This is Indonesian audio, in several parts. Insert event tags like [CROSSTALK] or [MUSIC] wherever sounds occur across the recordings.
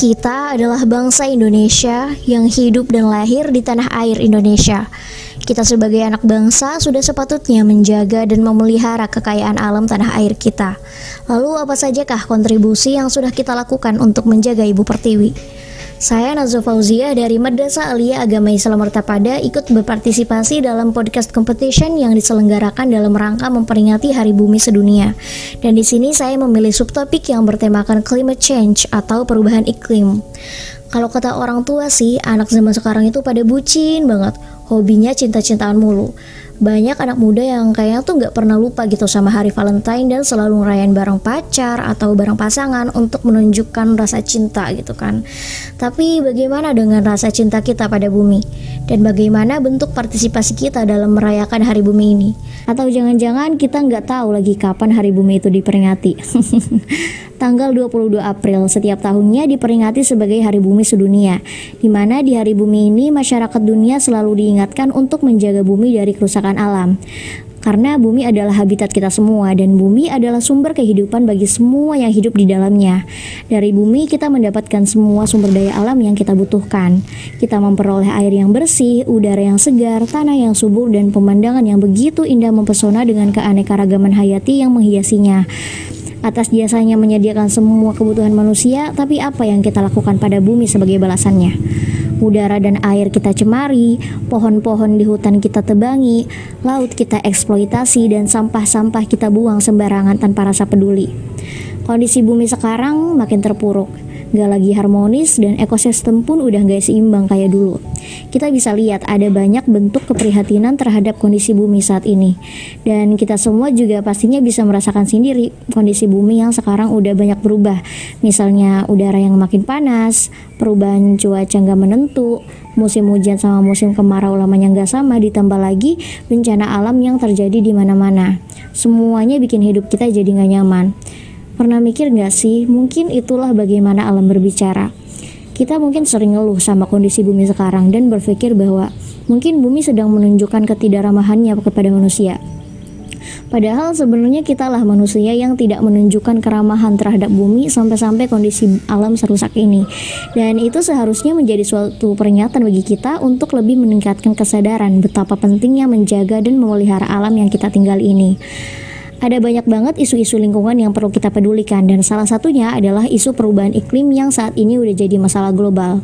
Kita adalah bangsa Indonesia yang hidup dan lahir di tanah air Indonesia. Kita sebagai anak bangsa sudah sepatutnya menjaga dan memelihara kekayaan alam tanah air kita. Lalu apa sajakah kontribusi yang sudah kita lakukan untuk menjaga Ibu Pertiwi? Saya Nazo Fauzia dari Madrasah Alia Agama Islam Mertapada ikut berpartisipasi dalam podcast competition yang diselenggarakan dalam rangka memperingati Hari Bumi Sedunia. Dan di sini saya memilih subtopik yang bertemakan climate change atau perubahan iklim. Kalau kata orang tua sih, anak zaman sekarang itu pada bucin banget, hobinya cinta-cintaan mulu banyak anak muda yang kayaknya tuh nggak pernah lupa gitu sama hari Valentine dan selalu ngerayain bareng pacar atau bareng pasangan untuk menunjukkan rasa cinta gitu kan. Tapi bagaimana dengan rasa cinta kita pada bumi? Dan bagaimana bentuk partisipasi kita dalam merayakan hari bumi ini? Atau jangan-jangan kita nggak tahu lagi kapan hari bumi itu diperingati? [LAUGHS] tanggal 22 April setiap tahunnya diperingati sebagai Hari Bumi Sedunia, di mana di Hari Bumi ini masyarakat dunia selalu diingatkan untuk menjaga bumi dari kerusakan alam. Karena bumi adalah habitat kita semua dan bumi adalah sumber kehidupan bagi semua yang hidup di dalamnya. Dari bumi kita mendapatkan semua sumber daya alam yang kita butuhkan. Kita memperoleh air yang bersih, udara yang segar, tanah yang subur dan pemandangan yang begitu indah mempesona dengan keanekaragaman hayati yang menghiasinya atas jasanya menyediakan semua kebutuhan manusia, tapi apa yang kita lakukan pada bumi sebagai balasannya? Udara dan air kita cemari, pohon-pohon di hutan kita tebangi, laut kita eksploitasi, dan sampah-sampah kita buang sembarangan tanpa rasa peduli. Kondisi bumi sekarang makin terpuruk gak lagi harmonis dan ekosistem pun udah gak seimbang kayak dulu. Kita bisa lihat ada banyak bentuk keprihatinan terhadap kondisi bumi saat ini. Dan kita semua juga pastinya bisa merasakan sendiri kondisi bumi yang sekarang udah banyak berubah. Misalnya udara yang makin panas, perubahan cuaca gak menentu, musim hujan sama musim kemarau lamanya nggak sama, ditambah lagi bencana alam yang terjadi di mana-mana. Semuanya bikin hidup kita jadi nggak nyaman. Pernah mikir gak sih, mungkin itulah bagaimana alam berbicara. Kita mungkin sering ngeluh sama kondisi bumi sekarang dan berpikir bahwa mungkin bumi sedang menunjukkan ketidakramahannya kepada manusia. Padahal sebenarnya kitalah manusia yang tidak menunjukkan keramahan terhadap bumi sampai-sampai kondisi alam serusak ini. Dan itu seharusnya menjadi suatu peringatan bagi kita untuk lebih meningkatkan kesadaran betapa pentingnya menjaga dan memelihara alam yang kita tinggal ini ada banyak banget isu-isu lingkungan yang perlu kita pedulikan dan salah satunya adalah isu perubahan iklim yang saat ini udah jadi masalah global.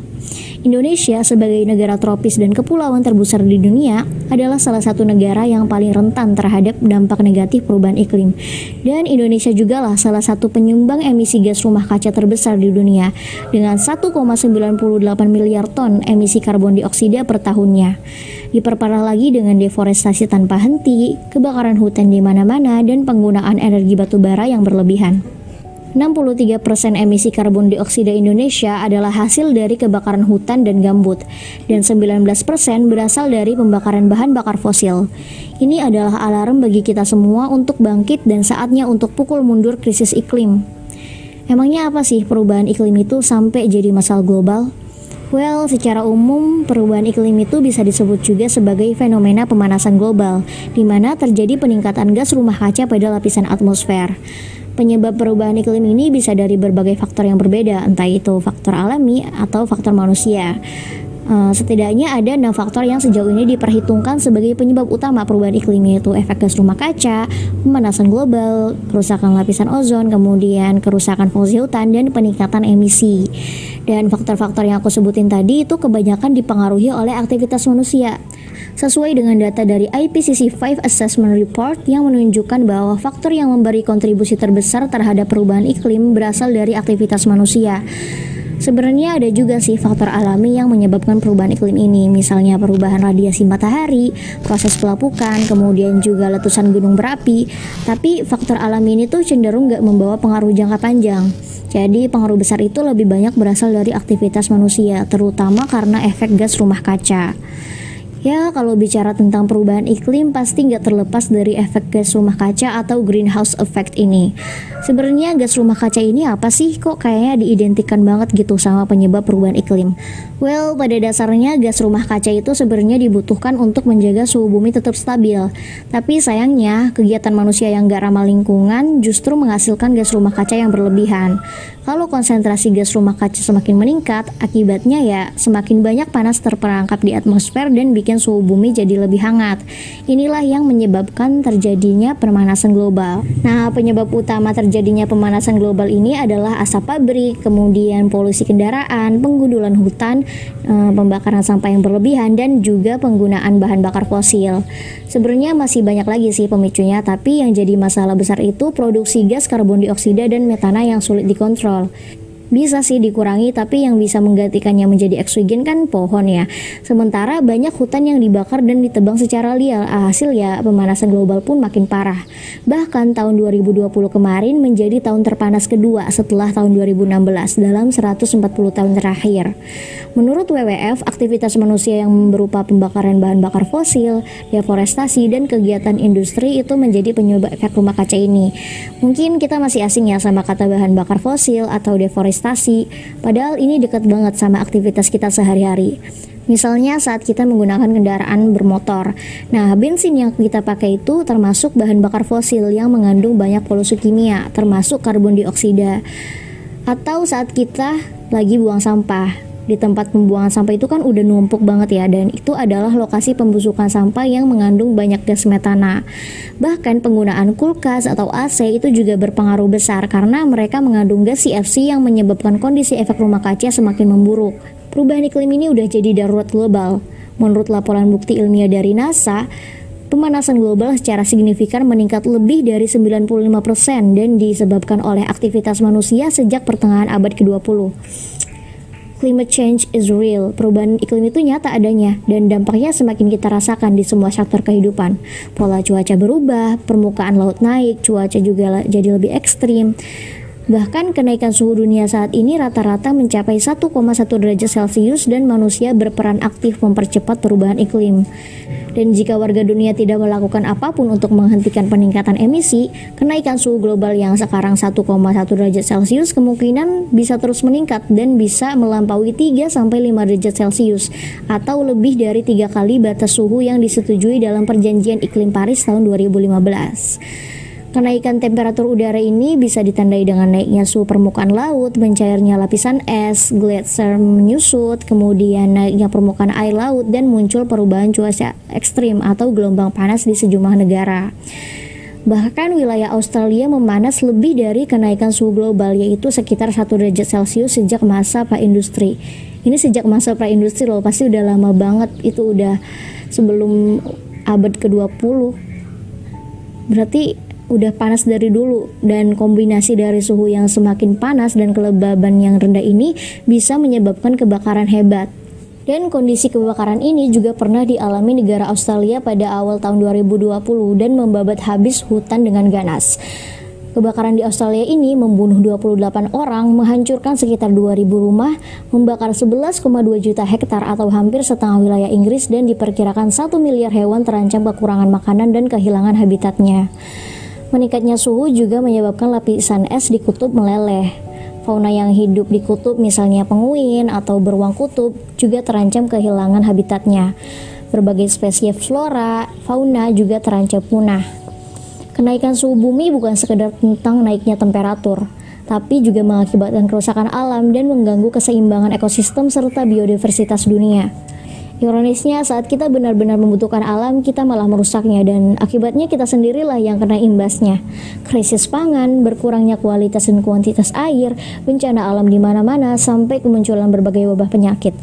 Indonesia sebagai negara tropis dan kepulauan terbesar di dunia adalah salah satu negara yang paling rentan terhadap dampak negatif perubahan iklim. Dan Indonesia juga lah salah satu penyumbang emisi gas rumah kaca terbesar di dunia dengan 1,98 miliar ton emisi karbon dioksida per tahunnya. Diperparah lagi dengan deforestasi tanpa henti, kebakaran hutan di mana-mana, dan penggunaan energi batu bara yang berlebihan. 63% emisi karbon dioksida Indonesia adalah hasil dari kebakaran hutan dan gambut, dan 19% berasal dari pembakaran bahan bakar fosil. Ini adalah alarm bagi kita semua untuk bangkit dan saatnya untuk pukul mundur krisis iklim. Emangnya apa sih perubahan iklim itu sampai jadi masalah global? Well, secara umum, perubahan iklim itu bisa disebut juga sebagai fenomena pemanasan global, di mana terjadi peningkatan gas rumah kaca pada lapisan atmosfer. Penyebab perubahan iklim ini bisa dari berbagai faktor yang berbeda, entah itu faktor alami atau faktor manusia. Uh, setidaknya ada enam faktor yang sejauh ini diperhitungkan sebagai penyebab utama perubahan iklim yaitu efek gas rumah kaca, pemanasan global, kerusakan lapisan ozon, kemudian kerusakan fungsi hutan dan peningkatan emisi. Dan faktor-faktor yang aku sebutin tadi itu kebanyakan dipengaruhi oleh aktivitas manusia sesuai dengan data dari IPCC 5 Assessment Report yang menunjukkan bahwa faktor yang memberi kontribusi terbesar terhadap perubahan iklim berasal dari aktivitas manusia. Sebenarnya ada juga sih faktor alami yang menyebabkan perubahan iklim ini, misalnya perubahan radiasi matahari, proses pelapukan, kemudian juga letusan gunung berapi. Tapi faktor alami ini tuh cenderung nggak membawa pengaruh jangka panjang. Jadi pengaruh besar itu lebih banyak berasal dari aktivitas manusia, terutama karena efek gas rumah kaca. Ya, kalau bicara tentang perubahan iklim pasti nggak terlepas dari efek gas rumah kaca atau greenhouse effect ini. Sebenarnya gas rumah kaca ini apa sih? Kok kayaknya diidentikan banget gitu sama penyebab perubahan iklim? Well, pada dasarnya gas rumah kaca itu sebenarnya dibutuhkan untuk menjaga suhu bumi tetap stabil. Tapi sayangnya, kegiatan manusia yang nggak ramah lingkungan justru menghasilkan gas rumah kaca yang berlebihan. Kalau konsentrasi gas rumah kaca semakin meningkat, akibatnya ya semakin banyak panas terperangkap di atmosfer dan bikin suhu bumi jadi lebih hangat. Inilah yang menyebabkan terjadinya pemanasan global. Nah, penyebab utama terjadinya pemanasan global ini adalah asap pabrik, kemudian polusi kendaraan, penggundulan hutan, eh, pembakaran sampah yang berlebihan, dan juga penggunaan bahan bakar fosil. Sebenarnya masih banyak lagi sih pemicunya, tapi yang jadi masalah besar itu produksi gas karbon dioksida dan metana yang sulit dikontrol bisa sih dikurangi tapi yang bisa menggantikannya menjadi oksigen kan pohon ya. Sementara banyak hutan yang dibakar dan ditebang secara liar hasil ya pemanasan global pun makin parah. Bahkan tahun 2020 kemarin menjadi tahun terpanas kedua setelah tahun 2016 dalam 140 tahun terakhir. Menurut WWF aktivitas manusia yang berupa pembakaran bahan bakar fosil deforestasi dan kegiatan industri itu menjadi penyebab efek rumah kaca ini. Mungkin kita masih asing ya sama kata bahan bakar fosil atau deforestasi investasi, padahal ini dekat banget sama aktivitas kita sehari-hari. Misalnya saat kita menggunakan kendaraan bermotor. Nah, bensin yang kita pakai itu termasuk bahan bakar fosil yang mengandung banyak polusi kimia, termasuk karbon dioksida. Atau saat kita lagi buang sampah di tempat pembuangan sampah itu kan udah numpuk banget ya dan itu adalah lokasi pembusukan sampah yang mengandung banyak gas metana. Bahkan penggunaan kulkas atau AC itu juga berpengaruh besar karena mereka mengandung gas CFC yang menyebabkan kondisi efek rumah kaca semakin memburuk. Perubahan iklim ini udah jadi darurat global. Menurut laporan bukti ilmiah dari NASA, pemanasan global secara signifikan meningkat lebih dari 95% dan disebabkan oleh aktivitas manusia sejak pertengahan abad ke-20 climate change is real. Perubahan iklim itu nyata adanya dan dampaknya semakin kita rasakan di semua sektor kehidupan. Pola cuaca berubah, permukaan laut naik, cuaca juga jadi lebih ekstrim. Bahkan kenaikan suhu dunia saat ini rata-rata mencapai 1,1 derajat Celcius dan manusia berperan aktif mempercepat perubahan iklim. Dan jika warga dunia tidak melakukan apa pun untuk menghentikan peningkatan emisi, kenaikan suhu global yang sekarang 1,1 derajat Celcius kemungkinan bisa terus meningkat dan bisa melampaui 3 sampai 5 derajat Celcius atau lebih dari tiga kali batas suhu yang disetujui dalam perjanjian iklim Paris tahun 2015. Kenaikan temperatur udara ini bisa ditandai dengan naiknya suhu permukaan laut, mencairnya lapisan es, glacier menyusut, kemudian naiknya permukaan air laut, dan muncul perubahan cuaca ekstrim atau gelombang panas di sejumlah negara. Bahkan wilayah Australia memanas lebih dari kenaikan suhu global yaitu sekitar 1 derajat Celcius sejak masa pra-industri. Ini sejak masa pra-industri loh, pasti udah lama banget itu udah sebelum abad ke-20. Berarti udah panas dari dulu dan kombinasi dari suhu yang semakin panas dan kelembaban yang rendah ini bisa menyebabkan kebakaran hebat. Dan kondisi kebakaran ini juga pernah dialami negara Australia pada awal tahun 2020 dan membabat habis hutan dengan ganas. Kebakaran di Australia ini membunuh 28 orang, menghancurkan sekitar 2000 rumah, membakar 11,2 juta hektar atau hampir setengah wilayah Inggris dan diperkirakan 1 miliar hewan terancam kekurangan makanan dan kehilangan habitatnya. Meningkatnya suhu juga menyebabkan lapisan es di kutub meleleh. Fauna yang hidup di kutub misalnya penguin atau beruang kutub juga terancam kehilangan habitatnya. Berbagai spesies flora, fauna juga terancam punah. Kenaikan suhu bumi bukan sekedar tentang naiknya temperatur, tapi juga mengakibatkan kerusakan alam dan mengganggu keseimbangan ekosistem serta biodiversitas dunia. Ironisnya saat kita benar-benar membutuhkan alam, kita malah merusaknya dan akibatnya kita sendirilah yang kena imbasnya. Krisis pangan, berkurangnya kualitas dan kuantitas air, bencana alam di mana-mana sampai kemunculan berbagai wabah penyakit.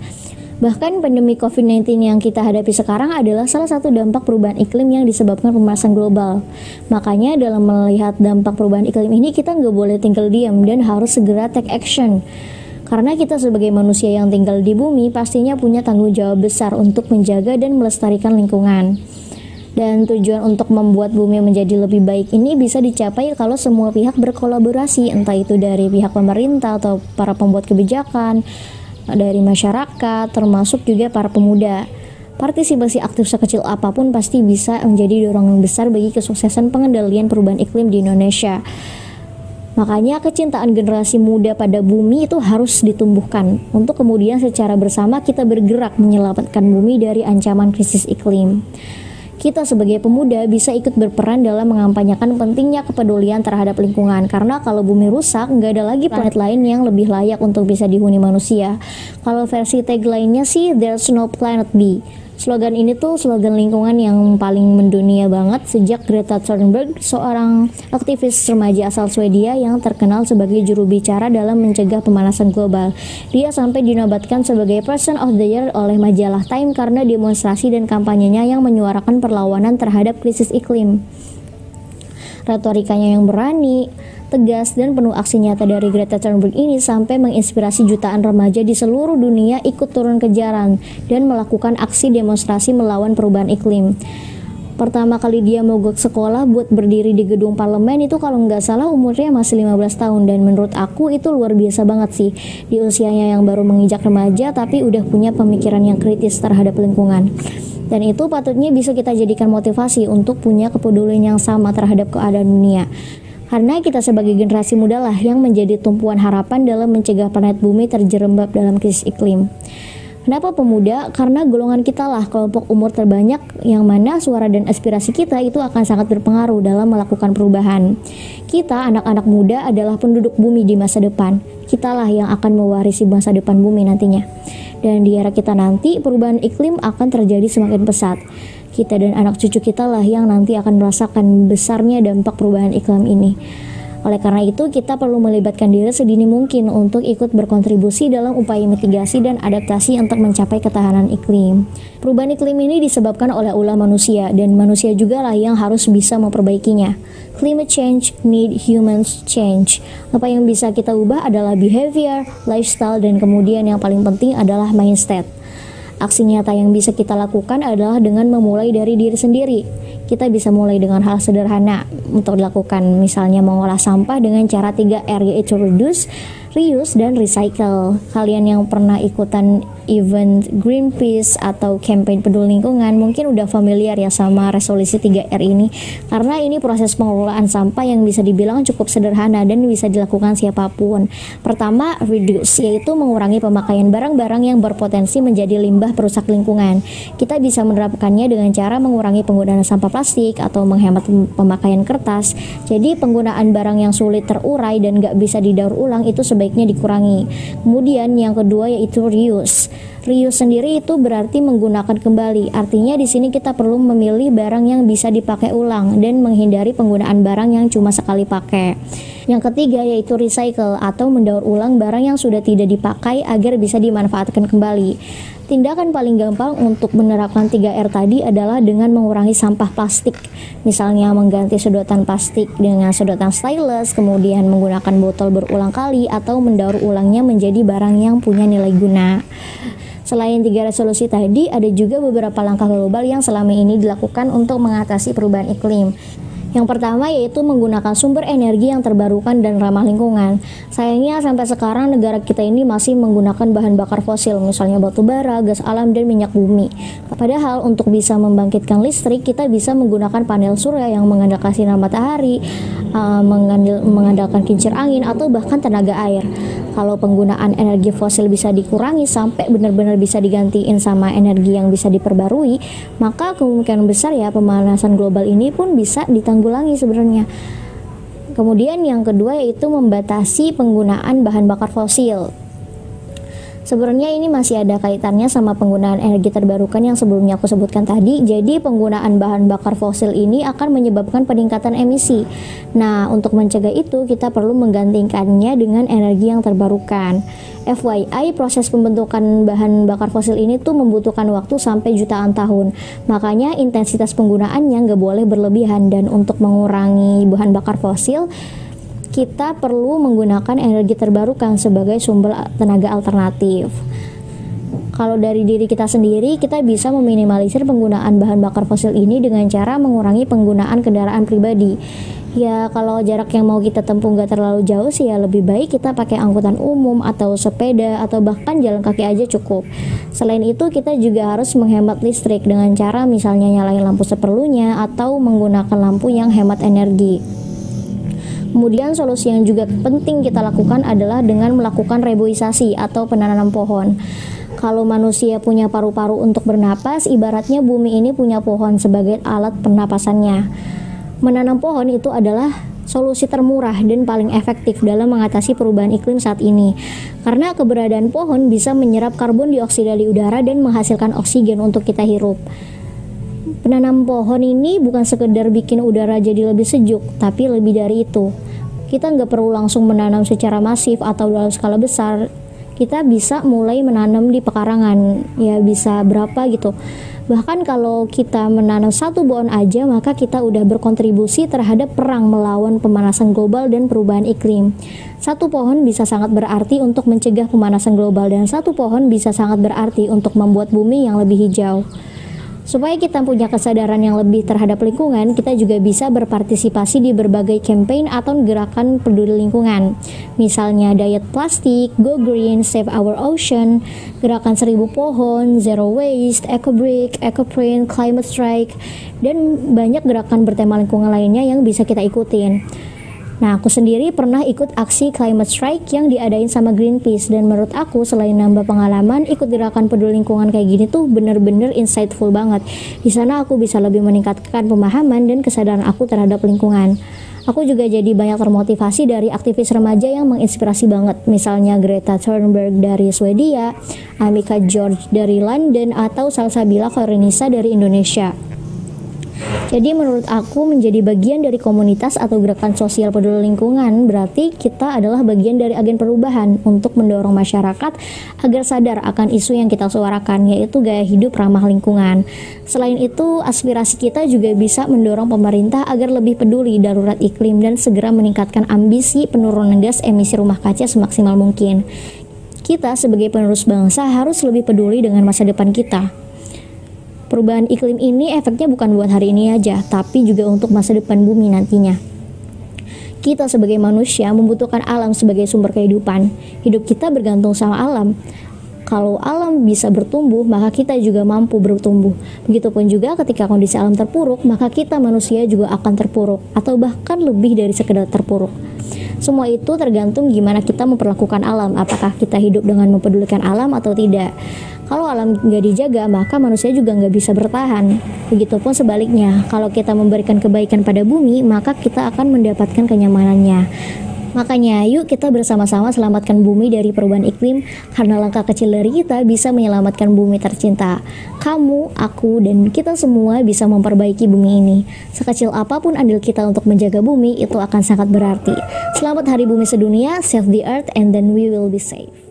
Bahkan pandemi COVID-19 yang kita hadapi sekarang adalah salah satu dampak perubahan iklim yang disebabkan pemanasan global. Makanya dalam melihat dampak perubahan iklim ini kita nggak boleh tinggal diam dan harus segera take action. Karena kita sebagai manusia yang tinggal di bumi pastinya punya tanggung jawab besar untuk menjaga dan melestarikan lingkungan. Dan tujuan untuk membuat bumi menjadi lebih baik ini bisa dicapai kalau semua pihak berkolaborasi, entah itu dari pihak pemerintah atau para pembuat kebijakan, dari masyarakat, termasuk juga para pemuda. Partisipasi aktif sekecil apa pun pasti bisa menjadi dorongan besar bagi kesuksesan pengendalian perubahan iklim di Indonesia. Makanya kecintaan generasi muda pada bumi itu harus ditumbuhkan. Untuk kemudian secara bersama kita bergerak menyelamatkan bumi dari ancaman krisis iklim. Kita sebagai pemuda bisa ikut berperan dalam mengampanyakan pentingnya kepedulian terhadap lingkungan. Karena kalau bumi rusak nggak ada lagi planet lain yang lebih layak untuk bisa dihuni manusia. Kalau versi tagline-nya sih There's no planet B Slogan ini tuh slogan lingkungan yang paling mendunia banget sejak Greta Thunberg, seorang aktivis remaja asal Swedia yang terkenal sebagai juru bicara dalam mencegah pemanasan global. Dia sampai dinobatkan sebagai Person of the Year oleh majalah Time karena demonstrasi dan kampanyenya yang menyuarakan perlawanan terhadap krisis iklim. Retorikanya yang berani, tegas dan penuh aksi nyata dari Greta Thunberg ini sampai menginspirasi jutaan remaja di seluruh dunia ikut turun ke jalan dan melakukan aksi demonstrasi melawan perubahan iklim. Pertama kali dia mogok sekolah buat berdiri di gedung parlemen itu kalau nggak salah umurnya masih 15 tahun dan menurut aku itu luar biasa banget sih di usianya yang baru menginjak remaja tapi udah punya pemikiran yang kritis terhadap lingkungan. Dan itu patutnya bisa kita jadikan motivasi untuk punya kepedulian yang sama terhadap keadaan dunia. Karena kita sebagai generasi muda lah yang menjadi tumpuan harapan dalam mencegah planet bumi terjerembab dalam krisis iklim. Kenapa pemuda? Karena golongan kita lah kelompok umur terbanyak yang mana suara dan aspirasi kita itu akan sangat berpengaruh dalam melakukan perubahan. Kita anak-anak muda adalah penduduk bumi di masa depan. Kitalah yang akan mewarisi masa depan bumi nantinya. Dan di era kita nanti perubahan iklim akan terjadi semakin pesat kita dan anak cucu kita lah yang nanti akan merasakan besarnya dampak perubahan iklim ini. Oleh karena itu, kita perlu melibatkan diri sedini mungkin untuk ikut berkontribusi dalam upaya mitigasi dan adaptasi untuk mencapai ketahanan iklim. Perubahan iklim ini disebabkan oleh ulah manusia, dan manusia juga lah yang harus bisa memperbaikinya. Climate change need humans change. Apa yang bisa kita ubah adalah behavior, lifestyle, dan kemudian yang paling penting adalah mindset. Aksi nyata yang bisa kita lakukan adalah dengan memulai dari diri sendiri. Kita bisa mulai dengan hal sederhana untuk dilakukan, misalnya mengolah sampah dengan cara 3R yaitu reduce, reuse, dan recycle. Kalian yang pernah ikutan event Greenpeace atau campaign peduli lingkungan mungkin udah familiar ya sama resolusi 3R ini karena ini proses pengelolaan sampah yang bisa dibilang cukup sederhana dan bisa dilakukan siapa pun. Pertama, reduce yaitu mengurangi pemakaian barang-barang yang berpotensi menjadi limbah perusak lingkungan. Kita bisa menerapkannya dengan cara mengurangi penggunaan sampah plastik atau menghemat pemakaian kertas. Jadi penggunaan barang yang sulit terurai dan gak bisa didaur ulang itu sebaiknya dikurangi. Kemudian yang kedua yaitu reuse. Reuse sendiri itu berarti menggunakan kembali. Artinya di sini kita perlu memilih barang yang bisa dipakai ulang dan menghindari penggunaan barang yang cuma sekali pakai. Yang ketiga yaitu recycle atau mendaur ulang barang yang sudah tidak dipakai agar bisa dimanfaatkan kembali. Tindakan paling gampang untuk menerapkan 3R tadi adalah dengan mengurangi sampah plastik. Misalnya mengganti sedotan plastik dengan sedotan stylus, kemudian menggunakan botol berulang kali atau mendaur ulangnya menjadi barang yang punya nilai guna. Selain tiga resolusi tadi, ada juga beberapa langkah global yang selama ini dilakukan untuk mengatasi perubahan iklim. Yang pertama yaitu menggunakan sumber energi yang terbarukan dan ramah lingkungan. Sayangnya sampai sekarang negara kita ini masih menggunakan bahan bakar fosil, misalnya batu bara, gas alam, dan minyak bumi. Padahal untuk bisa membangkitkan listrik, kita bisa menggunakan panel surya yang mengandalkan sinar matahari, uh, mengandalkan kincir angin, atau bahkan tenaga air. Kalau penggunaan energi fosil bisa dikurangi sampai benar-benar bisa digantiin sama energi yang bisa diperbarui, maka kemungkinan besar ya pemanasan global ini pun bisa ditanggulangi sebenarnya. Kemudian yang kedua yaitu membatasi penggunaan bahan bakar fosil. Sebenarnya ini masih ada kaitannya sama penggunaan energi terbarukan yang sebelumnya aku sebutkan tadi. Jadi penggunaan bahan bakar fosil ini akan menyebabkan peningkatan emisi. Nah, untuk mencegah itu kita perlu menggantikannya dengan energi yang terbarukan. FYI, proses pembentukan bahan bakar fosil ini tuh membutuhkan waktu sampai jutaan tahun. Makanya intensitas penggunaannya nggak boleh berlebihan dan untuk mengurangi bahan bakar fosil kita perlu menggunakan energi terbarukan sebagai sumber tenaga alternatif. Kalau dari diri kita sendiri, kita bisa meminimalisir penggunaan bahan bakar fosil ini dengan cara mengurangi penggunaan kendaraan pribadi. Ya kalau jarak yang mau kita tempuh nggak terlalu jauh sih ya lebih baik kita pakai angkutan umum atau sepeda atau bahkan jalan kaki aja cukup. Selain itu kita juga harus menghemat listrik dengan cara misalnya nyalain lampu seperlunya atau menggunakan lampu yang hemat energi. Kemudian solusi yang juga penting kita lakukan adalah dengan melakukan reboisasi atau penanaman pohon. Kalau manusia punya paru-paru untuk bernapas, ibaratnya bumi ini punya pohon sebagai alat pernapasannya. Menanam pohon itu adalah solusi termurah dan paling efektif dalam mengatasi perubahan iklim saat ini. Karena keberadaan pohon bisa menyerap karbon dioksida di udara dan menghasilkan oksigen untuk kita hirup. Penanam pohon ini bukan sekedar bikin udara jadi lebih sejuk, tapi lebih dari itu. Kita nggak perlu langsung menanam secara masif atau dalam skala besar, kita bisa mulai menanam di pekarangan ya bisa berapa gitu. Bahkan kalau kita menanam satu pohon aja maka kita udah berkontribusi terhadap perang melawan pemanasan global dan perubahan iklim. Satu pohon bisa sangat berarti untuk mencegah pemanasan global dan satu pohon bisa sangat berarti untuk membuat bumi yang lebih hijau Supaya kita punya kesadaran yang lebih terhadap lingkungan, kita juga bisa berpartisipasi di berbagai campaign atau gerakan peduli lingkungan. Misalnya diet plastik, go green, save our ocean, gerakan seribu pohon, zero waste, eco brick, eco print, climate strike, dan banyak gerakan bertema lingkungan lainnya yang bisa kita ikutin. Nah, aku sendiri pernah ikut aksi climate strike yang diadain sama Greenpeace dan menurut aku selain nambah pengalaman, ikut gerakan peduli lingkungan kayak gini tuh bener-bener insightful banget. Di sana aku bisa lebih meningkatkan pemahaman dan kesadaran aku terhadap lingkungan. Aku juga jadi banyak termotivasi dari aktivis remaja yang menginspirasi banget, misalnya Greta Thunberg dari Swedia, Amika George dari London, atau Salsabila Korenisa dari Indonesia. Jadi menurut aku menjadi bagian dari komunitas atau gerakan sosial peduli lingkungan berarti kita adalah bagian dari agen perubahan untuk mendorong masyarakat agar sadar akan isu yang kita suarakan yaitu gaya hidup ramah lingkungan. Selain itu, aspirasi kita juga bisa mendorong pemerintah agar lebih peduli darurat iklim dan segera meningkatkan ambisi penurunan gas emisi rumah kaca semaksimal mungkin. Kita sebagai penerus bangsa harus lebih peduli dengan masa depan kita. Perubahan iklim ini efeknya bukan buat hari ini aja, tapi juga untuk masa depan bumi nantinya. Kita sebagai manusia membutuhkan alam sebagai sumber kehidupan. Hidup kita bergantung sama alam. Kalau alam bisa bertumbuh, maka kita juga mampu bertumbuh. Begitupun juga ketika kondisi alam terpuruk, maka kita manusia juga akan terpuruk atau bahkan lebih dari sekedar terpuruk. Semua itu tergantung gimana kita memperlakukan alam, apakah kita hidup dengan mempedulikan alam atau tidak. Kalau alam nggak dijaga, maka manusia juga nggak bisa bertahan. Begitupun sebaliknya, kalau kita memberikan kebaikan pada bumi, maka kita akan mendapatkan kenyamanannya. Makanya yuk kita bersama-sama selamatkan bumi dari perubahan iklim karena langkah kecil dari kita bisa menyelamatkan bumi tercinta. Kamu, aku, dan kita semua bisa memperbaiki bumi ini. Sekecil apa pun andil kita untuk menjaga bumi itu akan sangat berarti. Selamat Hari Bumi Sedunia, save the earth and then we will be safe.